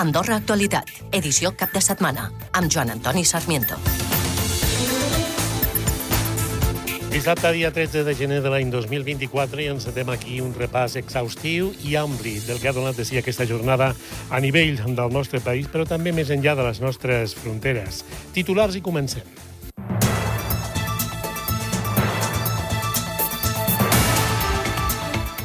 Andorra Actualitat, edició cap de setmana, amb Joan Antoni Sarmiento. Dissabte, dia 13 de gener de l'any 2024, i encetem aquí un repàs exhaustiu i ampli del que ha donat de si aquesta jornada a nivell del nostre país, però també més enllà de les nostres fronteres. Titulars i comencem.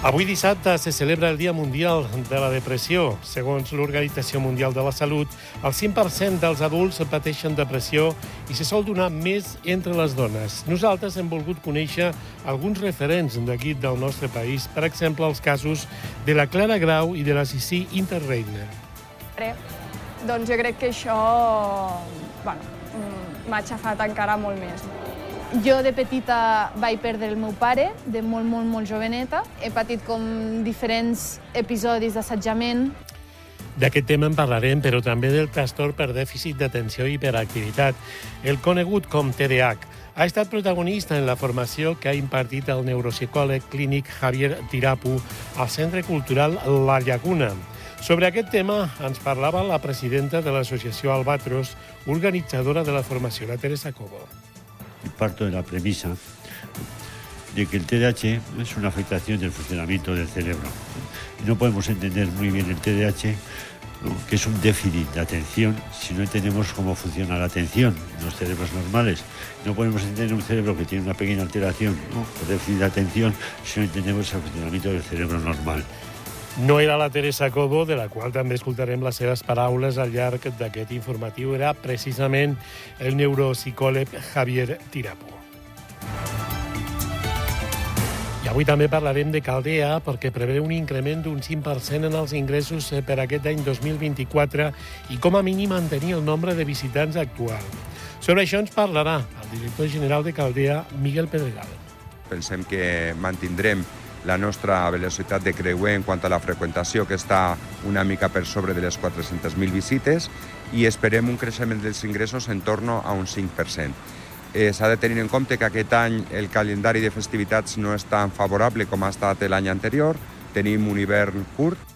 Avui dissabte se celebra el Dia Mundial de la Depressió. Segons l'Organització Mundial de la Salut, el 5% dels adults pateixen depressió i se sol donar més entre les dones. Nosaltres hem volgut conèixer alguns referents d'aquí del nostre país, per exemple, els casos de la Clara Grau i de la Sissi Interreina. Doncs jo crec que això bueno, mm, m'ha aixafat encara molt més. Jo de petita vaig perdre el meu pare, de molt, molt, molt joveneta. He patit com diferents episodis d'assetjament. D'aquest tema en parlarem, però també del trastorn per dèficit d'atenció i hiperactivitat, el conegut com TDAH. Ha estat protagonista en la formació que ha impartit el neuropsicòleg clínic Javier Tirapu al Centre Cultural La Llaguna. Sobre aquest tema ens parlava la presidenta de l'associació Albatros, organitzadora de la formació, la Teresa Cobo parto de la premisa de que el TDAH es una afectación del funcionamiento del cerebro. No podemos entender muy bien el TDAH, que es un déficit de atención, si no entendemos cómo funciona la atención en los cerebros normales. No podemos entender un cerebro que tiene una pequeña alteración ¿no? déficit de atención si no entendemos el funcionamiento del cerebro normal. No era la Teresa Cobo, de la qual també escoltarem les seves paraules al llarg d'aquest informatiu. Era precisament el neuropsicòleg Javier Tirapu. I avui també parlarem de Caldea perquè prevé un increment d'un 5% en els ingressos eh, per aquest any 2024 i com a mínim mantenir el nombre de visitants actual. Sobre això ens parlarà el director general de Caldea, Miguel Pedregal. Pensem que mantindrem la nostra velocitat de creuer en quant a la freqüentació, que està una mica per sobre de les 400.000 visites, i esperem un creixement dels ingressos en torno a un 5%. Eh, S'ha de tenir en compte que aquest any el calendari de festivitats no és tan favorable com ha estat l'any anterior, tenim un hivern curt,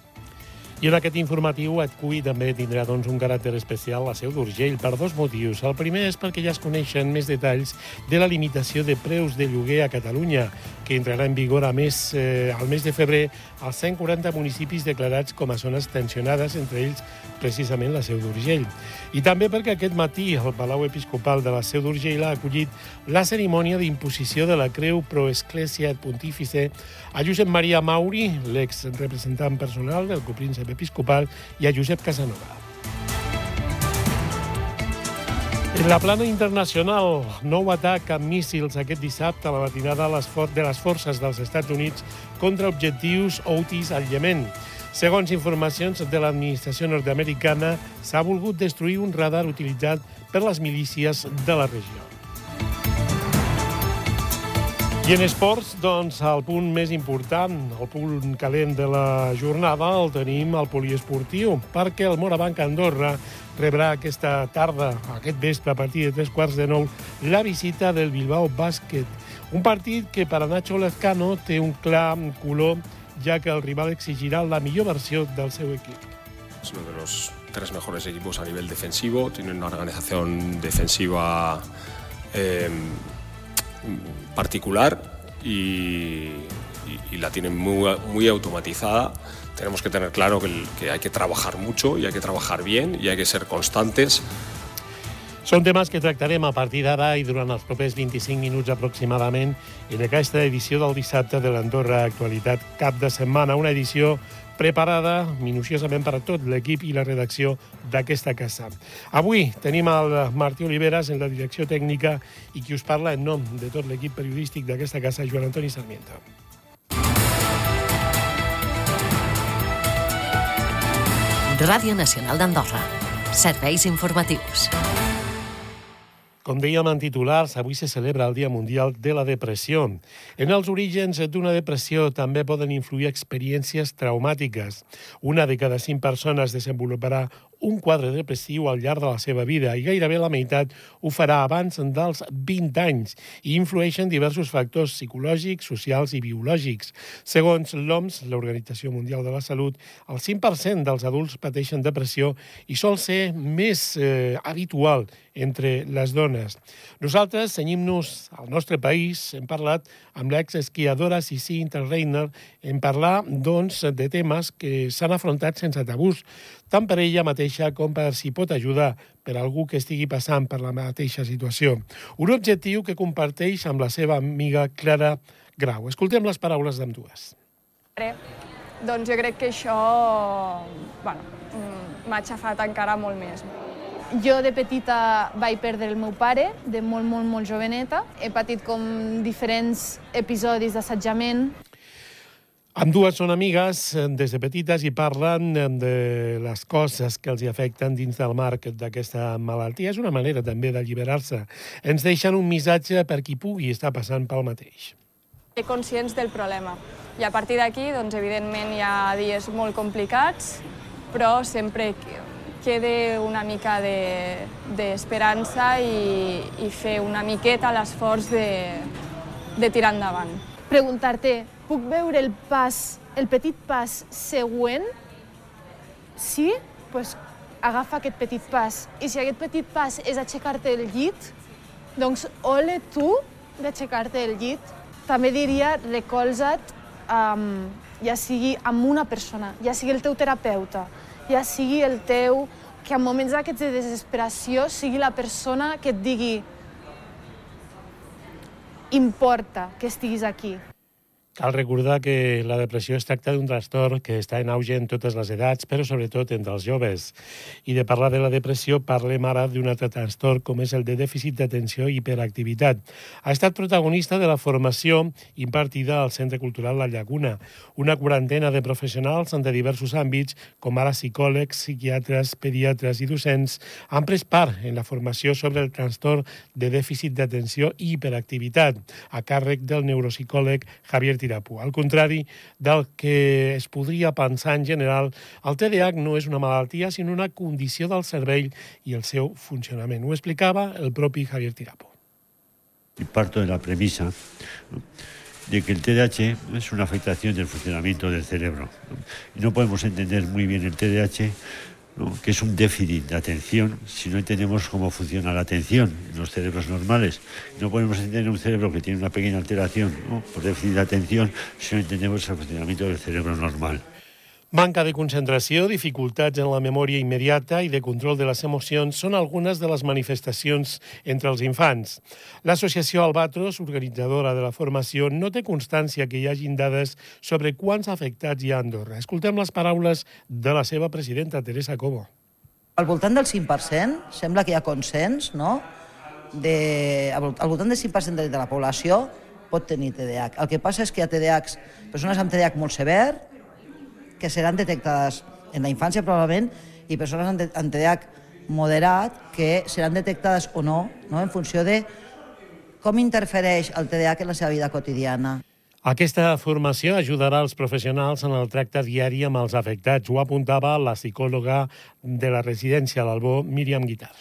i en aquest informatiu et cull també tindrà doncs, un caràcter especial la seu d'Urgell per dos motius. El primer és perquè ja es coneixen més detalls de la limitació de preus de lloguer a Catalunya, que entrarà en vigor a més, eh, al mes de febrer als 140 municipis declarats com a zones tensionades, entre ells precisament la seu d'Urgell. I també perquè aquest matí el Palau Episcopal de la seu d'Urgell ha acollit la cerimònia d'imposició de la Creu Pro Ecclesia et Pontífice a Josep Maria Mauri, l'ex representant personal del copríncep episcopal, i a Josep Casanova. En la plana internacional, nou atac amb míssils aquest dissabte a la matinada de les forces dels Estats Units contra objectius Houthis al Yemen. Segons informacions de l'administració nord-americana, s'ha volgut destruir un radar utilitzat per les milícies de la regió. I en esports, doncs, el punt més important, el punt calent de la jornada, el tenim al poliesportiu, perquè el Morabanc Andorra rebrà aquesta tarda, aquest vespre, a partir de tres quarts de nou, la visita del Bilbao Bàsquet. Un partit que per a Nacho Lezcano té un clar color, ja que el rival exigirà la millor versió del seu equip. Es uno de los tres mejores equipos a nivel defensivo, tiene una organización defensiva eh, particular y, y, y la tienen muy, muy, automatizada. Tenemos que tener claro que, que hay que trabajar mucho y hay que trabajar bien y hay que ser constantes. Són temes que tractarem a partir d'ara i durant els propers 25 minuts aproximadament en aquesta edició del dissabte de l'Andorra Actualitat Cap de Setmana, una edició preparada minuciosament per a tot l'equip i la redacció d'aquesta casa. Avui tenim el Martí Oliveras en la direcció tècnica i qui us parla en nom de tot l'equip periodístic d'aquesta casa, Joan Antoni Sarmiento. Ràdio Nacional d'Andorra. Serveis informatius. Com dèiem en titulars, avui se celebra el Dia Mundial de la Depressió. En els orígens d'una depressió també poden influir experiències traumàtiques. Una de cada cinc persones desenvoluparà un quadre depressiu al llarg de la seva vida i gairebé la meitat ho farà abans dels 20 anys i influeixen diversos factors psicològics, socials i biològics. Segons l'OMS, l'Organització Mundial de la Salut, el 5% dels adults pateixen depressió i sol ser més eh, habitual entre les dones. Nosaltres cenyim-nos al nostre país, hem parlat amb l'ex-esquiadora Sissi Interreiner, en parlar, doncs, de temes que s'han afrontat sense tabús, tant per ella mateixa com per si pot ajudar per algú que estigui passant per la mateixa situació. Un objectiu que comparteix amb la seva amiga Clara Grau. Escoltem les paraules d'ambdues. Doncs jo crec que això bueno, mm, m'ha aixafat encara molt més. Jo de petita vaig perdre el meu pare, de molt, molt, molt joveneta. He patit com diferents episodis d'assetjament. Amb dues són amigues eh, des de petites i parlen eh, de les coses que els afecten dins del marc d'aquesta malaltia. És una manera també d'alliberar-se. Ens deixen un missatge per qui pugui estar passant pel mateix. Ser conscients del problema. I a partir d'aquí, doncs, evidentment, hi ha dies molt complicats, però sempre quede una mica d'esperança de, i, i fer una miqueta l'esforç de, de tirar endavant. Preguntar-te, puc veure el pas, el petit pas següent? Sí? Doncs pues agafa aquest petit pas. I si aquest petit pas és aixecar-te el llit, doncs ole tu d'aixecar-te el llit. També diria, recolza't, um, ja sigui amb una persona, ja sigui el teu terapeuta, ja sigui el teu, que en moments d'aquests de desesperació sigui la persona que et digui importa que estiguis aquí. Cal recordar que la depressió es tracta d'un trastorn que està en auge en totes les edats, però sobretot entre els joves. I de parlar de la depressió, parlem ara d'un altre trastorn com és el de dèficit d'atenció i hiperactivitat. Ha estat protagonista de la formació impartida al Centre Cultural La Llaguna. Una quarantena de professionals de diversos àmbits, com ara psicòlegs, psiquiatres, pediatres i docents, han pres part en la formació sobre el trastorn de dèficit d'atenció i hiperactivitat, a càrrec del neuropsicòleg Javier Tiró Tirapu. Al contrari del que es podria pensar en general, el TDAH no és una malaltia, sinó una condició del cervell i el seu funcionament. Ho explicava el propi Javier Tirapu. Y parto de la premisa de que el TDAH es una afectación del funcionamiento del cerebro. No podemos entender muy bien el TDAH que es un déficit de atención si no entendemos cómo funciona la atención en los cerebros normales. No podemos entender un cerebro que tiene una pequeña alteración ¿no? por déficit de atención si no entendemos el funcionamiento del cerebro normal. Manca de concentració, dificultats en la memòria immediata i de control de les emocions són algunes de les manifestacions entre els infants. L'associació Albatros, organitzadora de la formació, no té constància que hi hagin dades sobre quants afectats hi ha a Andorra. Escoltem les paraules de la seva presidenta, Teresa Cobo. Al voltant del 5% sembla que hi ha consens, no?, de, al voltant del 5% de, la població pot tenir TDAH. El que passa és que hi ha TDAHs, persones amb TDAH molt sever, que seran detectades en la infància probablement i persones amb TDAH moderat que seran detectades o no, no en funció de com interfereix el TDAH en la seva vida quotidiana. Aquesta formació ajudarà els professionals en el tracte diari amb els afectats. Ho apuntava la psicòloga de la residència a l'Albó, Míriam Guitar.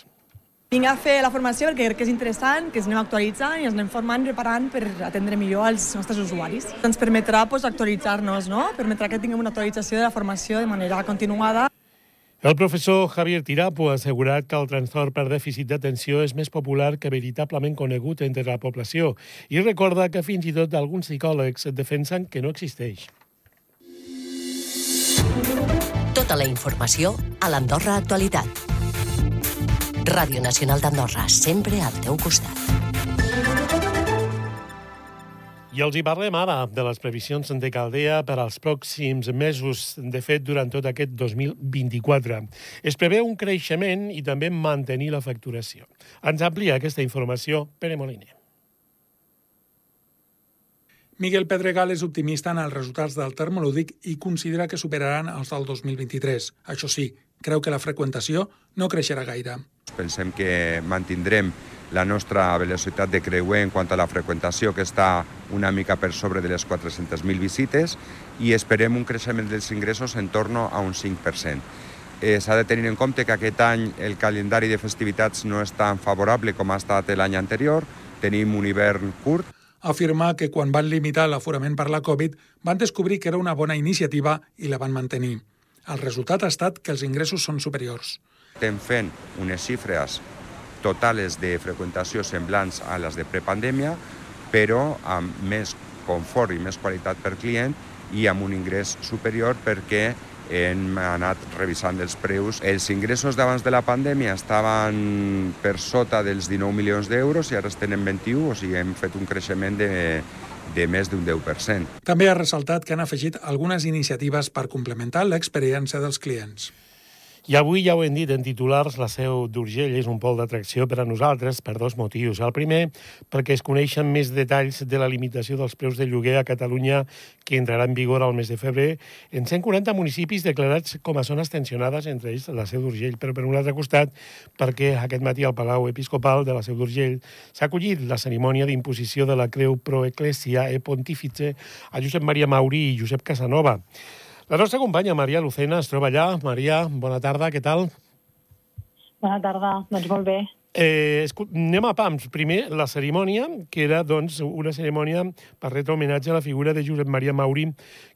Vinc a fer la formació perquè crec que és interessant, que ens anem actualitzant i ens anem formant, preparant per atendre millor els nostres usuaris. Ens permetrà pues, actualitzar-nos, no? permetrà que tinguem una actualització de la formació de manera continuada. El professor Javier Tirapo ha assegurat que el trastorn per dèficit d'atenció és més popular que veritablement conegut entre la població i recorda que fins i tot alguns psicòlegs defensen que no existeix. Tota la informació a l'Andorra Actualitat. Ràdio Nacional d'Andorra, sempre al teu costat. I els hi parlem ara de les previsions de Caldea per als pròxims mesos, de fet, durant tot aquest 2024. Es preveu un creixement i també mantenir la facturació. Ens amplia aquesta informació Pere Moliner. Miguel Pedregal és optimista en els resultats del termolúdic i considera que superaran els del 2023. Això sí, creu que la freqüentació no creixerà gaire. Pensem que mantindrem la nostra velocitat de creuer en quant a la freqüentació, que està una mica per sobre de les 400.000 visites, i esperem un creixement dels ingressos en torno a un 5%. Eh, S'ha de tenir en compte que aquest any el calendari de festivitats no és tan favorable com ha estat l'any anterior. Tenim un hivern curt. Afirma que quan van limitar l'aforament per la Covid van descobrir que era una bona iniciativa i la van mantenir. El resultat ha estat que els ingressos són superiors. Estem fent unes xifres totales de freqüentació semblants a les de prepandèmia, però amb més confort i més qualitat per client i amb un ingrés superior perquè hem anat revisant els preus. Els ingressos d'abans de la pandèmia estaven per sota dels 19 milions d'euros i ara estem en 21, o sigui, hem fet un creixement de, de més d'un 10%. També ha ressaltat que han afegit algunes iniciatives per complementar l'experiència dels clients. I avui ja ho hem dit en titulars, la seu d'Urgell és un pol d'atracció per a nosaltres per dos motius. El primer, perquè es coneixen més detalls de la limitació dels preus de lloguer a Catalunya que entrarà en vigor al mes de febrer en 140 municipis declarats com a zones tensionades, entre ells la seu d'Urgell. Però per un altre costat, perquè aquest matí al Palau Episcopal de la seu d'Urgell s'ha acollit la cerimònia d'imposició de la Creu Pro Ecclesia e Pontífice a Josep Maria Mauri i Josep Casanova. La nostra companya Maria Lucena es troba allà. Maria, bona tarda, què tal? Bona tarda, doncs molt bé. Eh, anem a pams. Primer, la cerimònia, que era doncs, una cerimònia per retre homenatge a la figura de Josep Maria Mauri,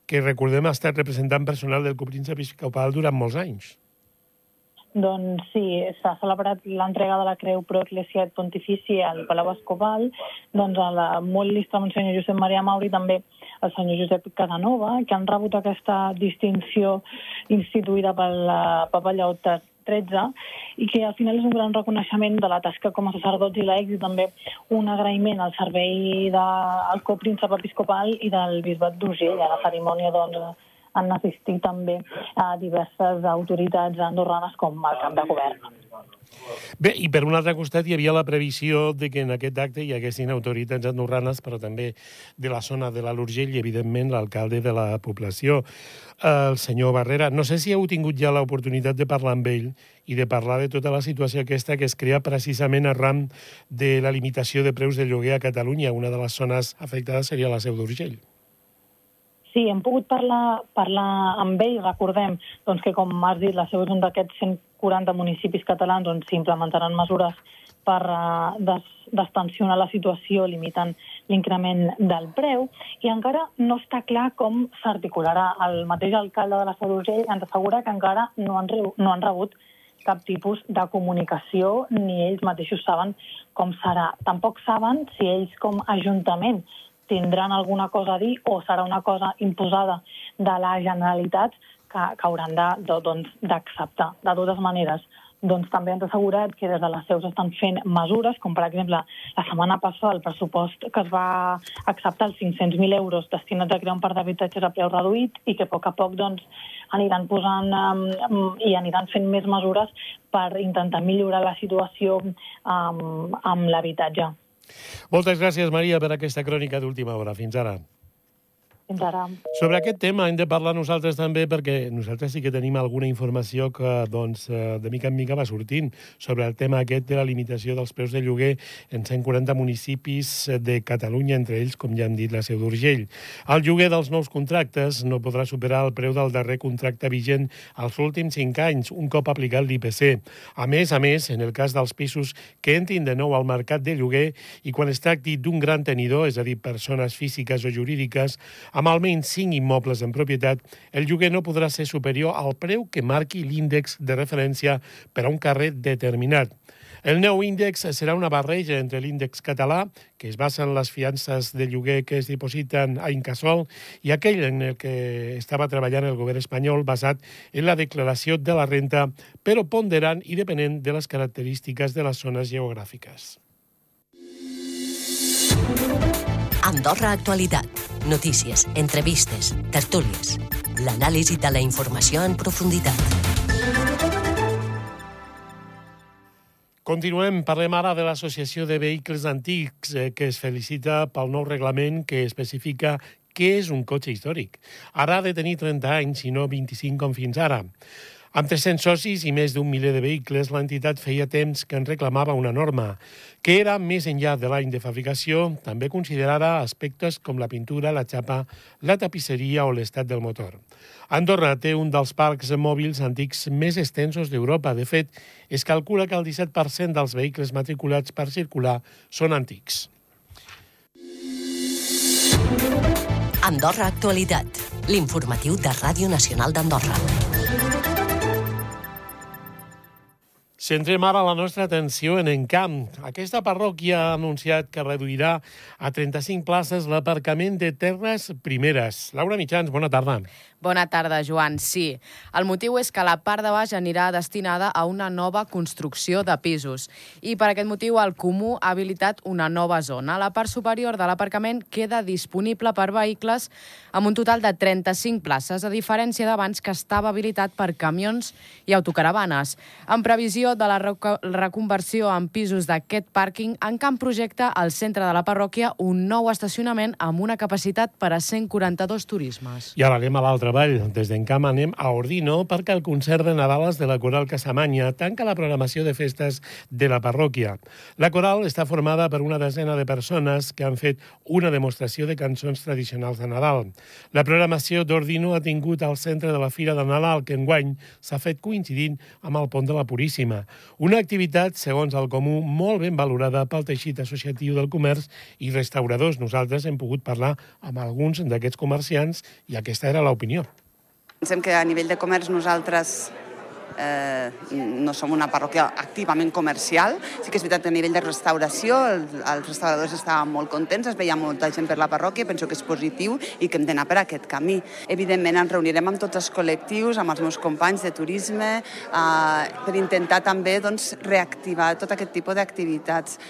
que recordem ha estat representant personal del copríncep episcopal durant molts anys. Doncs sí, s'ha celebrat l'entrega de la Creu Pro Ecclesia et Pontifici al Palau Escobal. Doncs a la molt listra Monsenyor Josep Maria Mauri també el senyor Josep Casanova, que han rebut aquesta distinció instituïda pel Papa Lleó XIII i que al final és un gran reconeixement de la tasca com a sacerdots i laics també un agraïment al servei del copríncep episcopal i del bisbat d'Urgell. A la cerimònia doncs, han assistit també a diverses autoritats andorranes com el cap de govern. Bé, i per un altre costat hi havia la previsió de que en aquest acte hi haguessin autoritats andorranes, però també de la zona de l'Urgell i, evidentment, l'alcalde de la població, el senyor Barrera. No sé si heu tingut ja l'oportunitat de parlar amb ell i de parlar de tota la situació aquesta que es crea precisament arran de la limitació de preus de lloguer a Catalunya. Una de les zones afectades seria la seu d'Urgell. Sí, hem pogut parlar, parlar amb ell, recordem doncs, que, com has dit, la seu és un d'aquests 140 municipis catalans on s'implementaran mesures per uh, des, destensionar la situació limitant l'increment del preu i encara no està clar com s'articularà. El mateix alcalde de la Seu d'Urgell ens assegura que encara no han, no han rebut cap tipus de comunicació ni ells mateixos saben com serà. Tampoc saben si ells com Ajuntament tindran alguna cosa a dir o serà una cosa imposada de la Generalitat que, que hauran d'acceptar. De, doncs, de totes maneres, doncs també ens ha assegurat que des de les seus estan fent mesures, com per exemple la setmana passada el pressupost que es va acceptar, els 500.000 euros destinats a crear un parc d'habitatges a preu reduït i que a poc a poc doncs, aniran posant um, i aniran fent més mesures per intentar millorar la situació um, amb l'habitatge. Moltes gràcies, Maria, per aquesta crònica d'última hora. Fins ara. Fins ara. Sobre aquest tema hem de parlar nosaltres també perquè nosaltres sí que tenim alguna informació que doncs, eh, de mica en mica va sortint sobre el tema aquest de la limitació dels preus de lloguer en 140 municipis de Catalunya, entre ells, com ja hem dit, la Seu d'Urgell. El lloguer dels nous contractes no podrà superar el preu del darrer contracte vigent als últims 5 anys, un cop aplicat l'IPC. A més a més, en el cas dels pisos que entrin de nou al mercat de lloguer i quan es tracti d'un gran tenidor, és a dir, persones físiques o jurídiques, amb almenys 5 immobles en propietat, el lloguer no podrà ser superior al preu que marqui l'índex de referència per a un carrer determinat. El nou índex serà una barreja entre l'índex català, que es basa en les fiances de lloguer que es dipositen a Incasol, i aquell en el que estava treballant el govern espanyol basat en la declaració de la renta, però ponderant i depenent de les característiques de les zones geogràfiques. Andorra Actualitat. Notícies, entrevistes, tertúlies. L'anàlisi de la informació en profunditat. Continuem, parlem ara de l'Associació de Vehicles Antics, eh, que es felicita pel nou reglament que especifica què és un cotxe històric. Ara ha de tenir 30 anys i no 25 com fins ara. Amb 300 socis i més d'un miler de vehicles, l'entitat feia temps que en reclamava una norma, que era, més enllà de l'any de fabricació, també considerada aspectes com la pintura, la xapa, la tapisseria o l'estat del motor. Andorra té un dels parcs mòbils antics més extensos d'Europa. De fet, es calcula que el 17% dels vehicles matriculats per circular són antics. Andorra Actualitat, l'informatiu de Ràdio Nacional d'Andorra. Centrem ara la nostra atenció en Encamp. Aquesta parròquia ha anunciat que reduirà a 35 places l'aparcament de terres primeres. Laura Mitjans, bona tarda. Bona tarda, Joan. Sí, el motiu és que la part de baix anirà destinada a una nova construcció de pisos. I per aquest motiu el Comú ha habilitat una nova zona. La part superior de l'aparcament queda disponible per vehicles amb un total de 35 places, a diferència d'abans que estava habilitat per camions i autocaravanes. En previsió de la reconversió en pisos d'aquest pàrquing, en camp projecte al centre de la parròquia un nou estacionament amb una capacitat per a 142 turismes. I ara anem a l'altra treball. Des d'Encam anem a Ordino perquè el concert de Nadales de la Coral Casamanya tanca la programació de festes de la parròquia. La coral està formada per una desena de persones que han fet una demostració de cançons tradicionals de Nadal. La programació d'Ordino ha tingut al centre de la Fira de Nadal, que enguany s'ha fet coincidint amb el Pont de la Puríssima. Una activitat, segons el Comú, molt ben valorada pel teixit associatiu del comerç i restauradors. Nosaltres hem pogut parlar amb alguns d'aquests comerciants i aquesta era l'opinió. Pensem que a nivell de comerç nosaltres eh, no som una parròquia activament comercial. Sí que és veritat que a nivell de restauració el, els restauradors estaven molt contents, es veia molta gent per la parròquia, penso que és positiu i que hem d'anar per aquest camí. Evidentment ens reunirem amb tots els col·lectius, amb els meus companys de turisme, eh, per intentar també doncs, reactivar tot aquest tipus d'activitats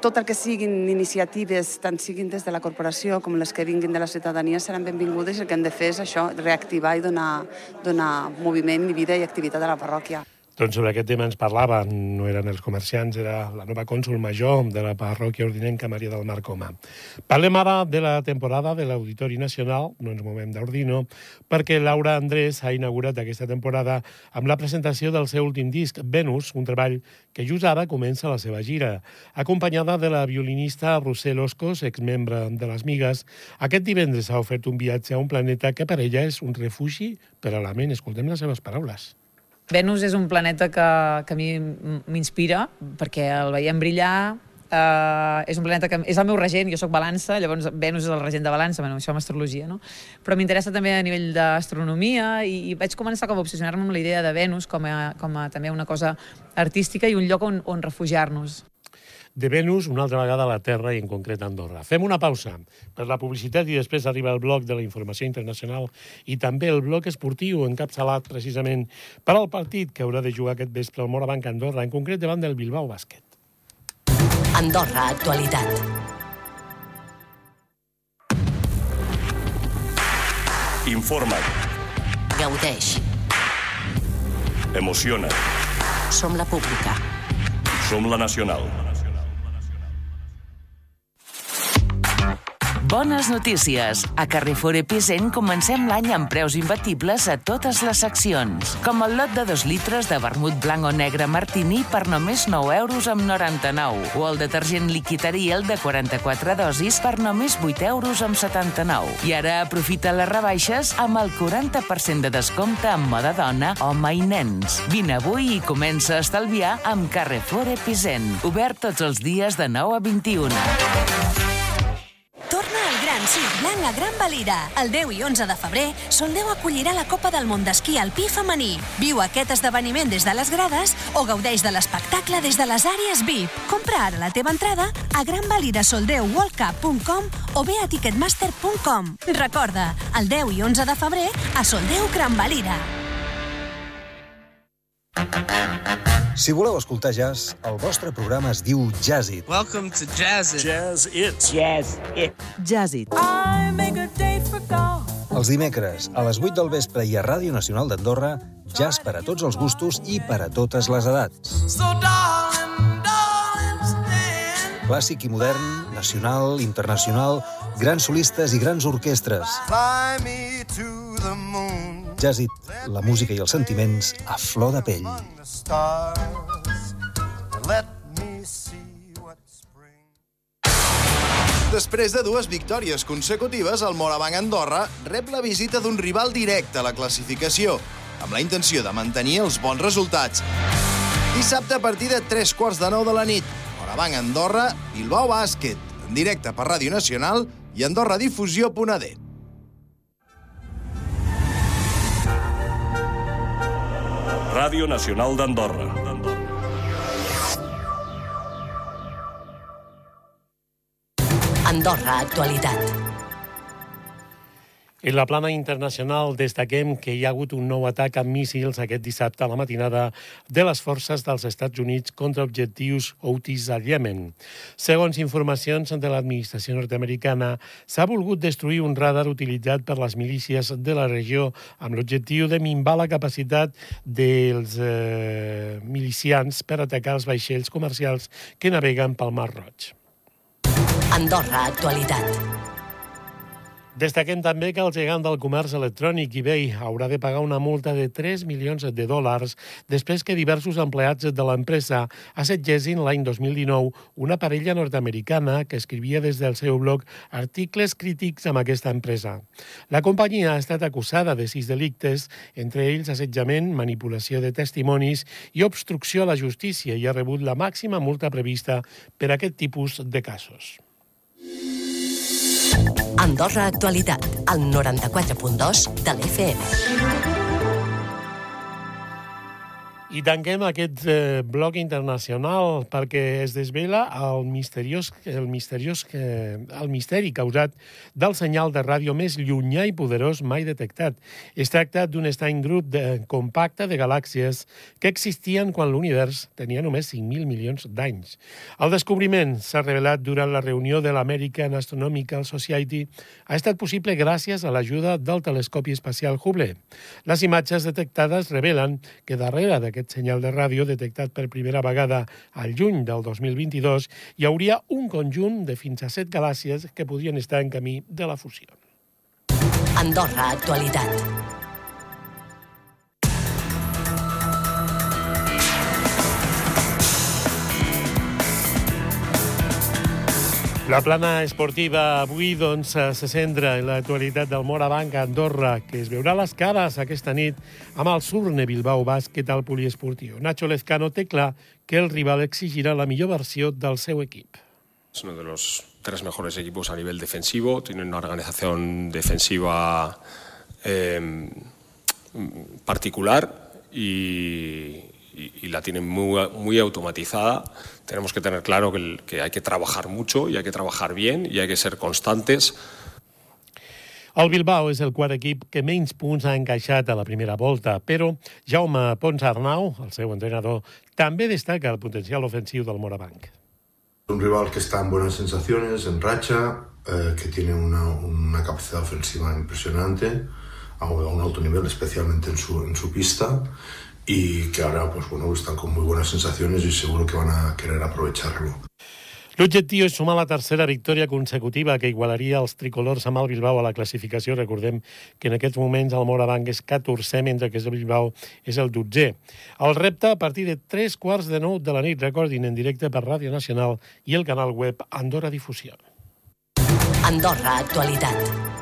tot el que siguin iniciatives, tant siguin des de la corporació com les que vinguin de la ciutadania, seran benvingudes i el que hem de fer és això, reactivar i donar, donar moviment i vida i activitat a la parròquia. Doncs sobre aquest tema ens parlava, no eren els comerciants, era la nova cònsul major de la parròquia ordinenca Maria del Mar Coma. Parlem ara de la temporada de l'Auditori Nacional, no ens movem d'Ordino, perquè Laura Andrés ha inaugurat aquesta temporada amb la presentació del seu últim disc, Venus, un treball que just ara comença la seva gira. Acompanyada de la violinista Rossell Oscos, exmembre de les Migues, aquest divendres ha ofert un viatge a un planeta que per ella és un refugi per a la ment. Escoltem les seves paraules. Venus és un planeta que, que a mi m'inspira perquè el veiem brillar, Uh, és un planeta que és el meu regent, jo sóc balança, llavors Venus és el regent de balança, bueno, això amb astrologia, no? Però m'interessa també a nivell d'astronomia i, i vaig començar com a obsessionar-me amb la idea de Venus com a, com a també una cosa artística i un lloc on, on refugiar-nos de Venus, una altra vegada a la Terra i en concret a Andorra. Fem una pausa per la publicitat i després arriba el bloc de la informació internacional i també el bloc esportiu encapçalat precisament per al partit que haurà de jugar aquest vespre al Morabanc Andorra, en concret davant del Bilbao Bàsquet. Andorra, actualitat. Informa't. Gaudeix. Emociona. Som la pública. Som la nacional. Bones notícies. A Carrefour Epicent comencem l'any amb preus imbatibles a totes les seccions. Com el lot de 2 litres de vermut blanc o negre Martini per només 9 euros amb 99. O el detergent líquid Ariel de 44 dosis per només 8 euros amb 79. I ara aprofita les rebaixes amb el 40% de descompte en moda dona, home i nens. Vine avui i comença a estalviar amb Carrefour Epicent. Obert tots els dies de 9 a 21. Blanc a Gran Valira. El 10 i 11 de febrer, Soldeu acollirà la Copa del Món d'Esquí Alpí Femení. Viu aquest esdeveniment des de les grades o gaudeix de l'espectacle des de les àrees VIP. Compra ara la teva entrada a granvalirasoldeuworldcup.com o bé a ticketmaster.com. Recorda, el 10 i 11 de febrer a Soldeu Gran Valira. Si voleu escoltar jazz, el vostre programa es diu Jazz It. Welcome to Jazz It. Jazz It. Jazz It. Jazz It. Els dimecres, a les 8 del vespre i a Ràdio Nacional d'Andorra, jazz per a tots els gustos i per a totes les edats. So darling, darling, Clàssic i modern, nacional, internacional, grans solistes i grans orquestres. Fly me to the moon. Jazzit, la música i els sentiments a flor de pell. The stars. And let me see what Després de dues victòries consecutives, el Morabanc Andorra rep la visita d'un rival directe a la classificació, amb la intenció de mantenir els bons resultats. Dissabte a partir de 3 quarts de 9 de la nit, Morabanc Andorra, Bilbao Bàsquet, en directe per Ràdio Nacional i AndorraDifusió.ad. Ràdio Nacional d'Andorra. Andorra Actualitat. En la plana internacional destaquem que hi ha hagut un nou atac amb míssils aquest dissabte a la matinada de les forces dels Estats Units contra objectius Houthis al Iemen. Segons informacions de l'administració nord-americana, s'ha volgut destruir un radar utilitzat per les milícies de la regió amb l'objectiu de minvar la capacitat dels eh, milicians per atacar els vaixells comercials que naveguen pel Mar Roig. Andorra Actualitat. Destaquem també que el gegant del comerç electrònic eBay haurà de pagar una multa de 3 milions de dòlars després que diversos empleats de l'empresa assetgessin l'any 2019 una parella nord-americana que escrivia des del seu blog articles crítics amb aquesta empresa. La companyia ha estat acusada de sis delictes, entre ells assetjament, manipulació de testimonis i obstrucció a la justícia i ha rebut la màxima multa prevista per a aquest tipus de casos. Andorra Actualitat, al 94.2 de l'FM. I tanquem aquest eh, bloc internacional perquè es desvela el misteriós, el, misteriós, eh, el misteri causat del senyal de ràdio més llunyà i poderós mai detectat. Es tracta d'un estany grup de, compacte de galàxies que existien quan l'univers tenia només 5.000 milions d'anys. El descobriment s'ha revelat durant la reunió de l'American Astronomical Society ha estat possible gràcies a l'ajuda del telescopi espacial Hubble. Les imatges detectades revelen que darrere d'aquest senyal de ràdio detectat per primera vegada al juny del 2022 hi hauria un conjunt de fins a set galàxies que podrien estar en camí de la fusió. Andorra Actualitat. La plana esportiva avui doncs, eh, se centra en l'actualitat del Morabanc a Andorra, que es veurà les cares aquesta nit amb el Surne Bilbao Bàsquet al poliesportiu. Nacho Lezcano té clar que el rival exigirà la millor versió del seu equip. Es uno de los tres mejores equipos a nivel defensivo. Tienen una organización defensiva eh, particular y, y- y la tienen muy, muy automatizada. Tenemos que tener claro que, el- que hay que trabajar mucho y hay que trabajar bien y hay que ser constantes. El Bilbao és el quart equip que menys punts ha encaixat a la primera volta, però Jaume Pons Arnau, el seu entrenador, també destaca el potencial ofensiu del Morabanc. Un rival que está en buenas sensaciones, en racha, eh, que tiene una, una capacidad ofensiva impresionante, a un a un alto nivel, especialmente en su, en su pista, y que ahora pues bueno, están con muy buenas sensaciones y seguro que van a querer aprovecharlo. L'objectiu és sumar la tercera victòria consecutiva que igualaria els tricolors amb el Bilbao a la classificació. Recordem que en aquests moments el Morabanc és 14è, mentre que el Bilbao és el 12è. El repte a partir de 3 quarts de 9 de la nit, recordin, en directe per Ràdio Nacional i el canal web Andorra Difusió. Andorra Actualitat.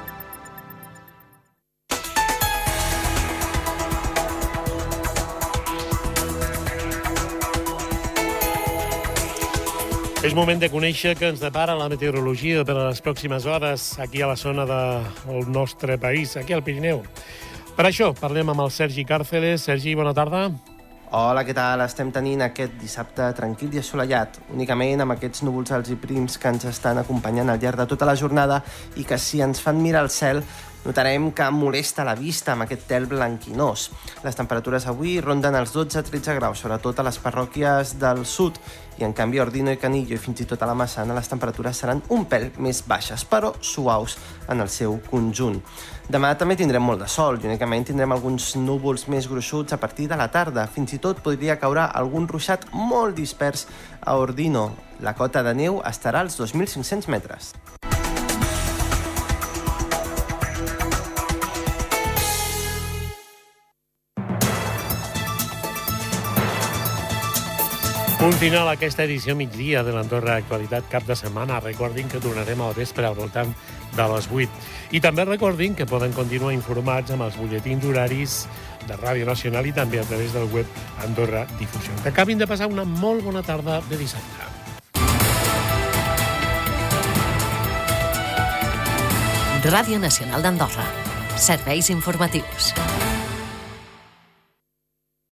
És moment de conèixer que ens depara la meteorologia per a les pròximes hores aquí a la zona del nostre país, aquí al Pirineu. Per això parlem amb el Sergi Càrceles. Sergi, bona tarda. Hola, què tal? Estem tenint aquest dissabte tranquil i assolellat, únicament amb aquests núvols alts i prims que ens estan acompanyant al llarg de tota la jornada i que si ens fan mirar el cel notarem que molesta la vista amb aquest tel blanquinós. Les temperatures avui ronden els 12-13 graus, sobretot a les parròquies del sud, i en canvi Ordino i Canillo i fins i tot a la Massana les temperatures seran un pèl més baixes, però suaus en el seu conjunt. Demà també tindrem molt de sol i únicament tindrem alguns núvols més gruixuts a partir de la tarda. Fins i tot podria caure algun ruixat molt dispers a Ordino. La cota de neu estarà als 2.500 metres. Punt final aquesta edició migdia de l'Andorra Actualitat cap de setmana. Recordin que tornarem al vespre al voltant de les 8. I també recordin que poden continuar informats amb els butlletins horaris de Ràdio Nacional i també a través del web Andorra Difusió. Que acabin de passar una molt bona tarda de dissabte. Ràdio Nacional d'Andorra. Serveis informatius.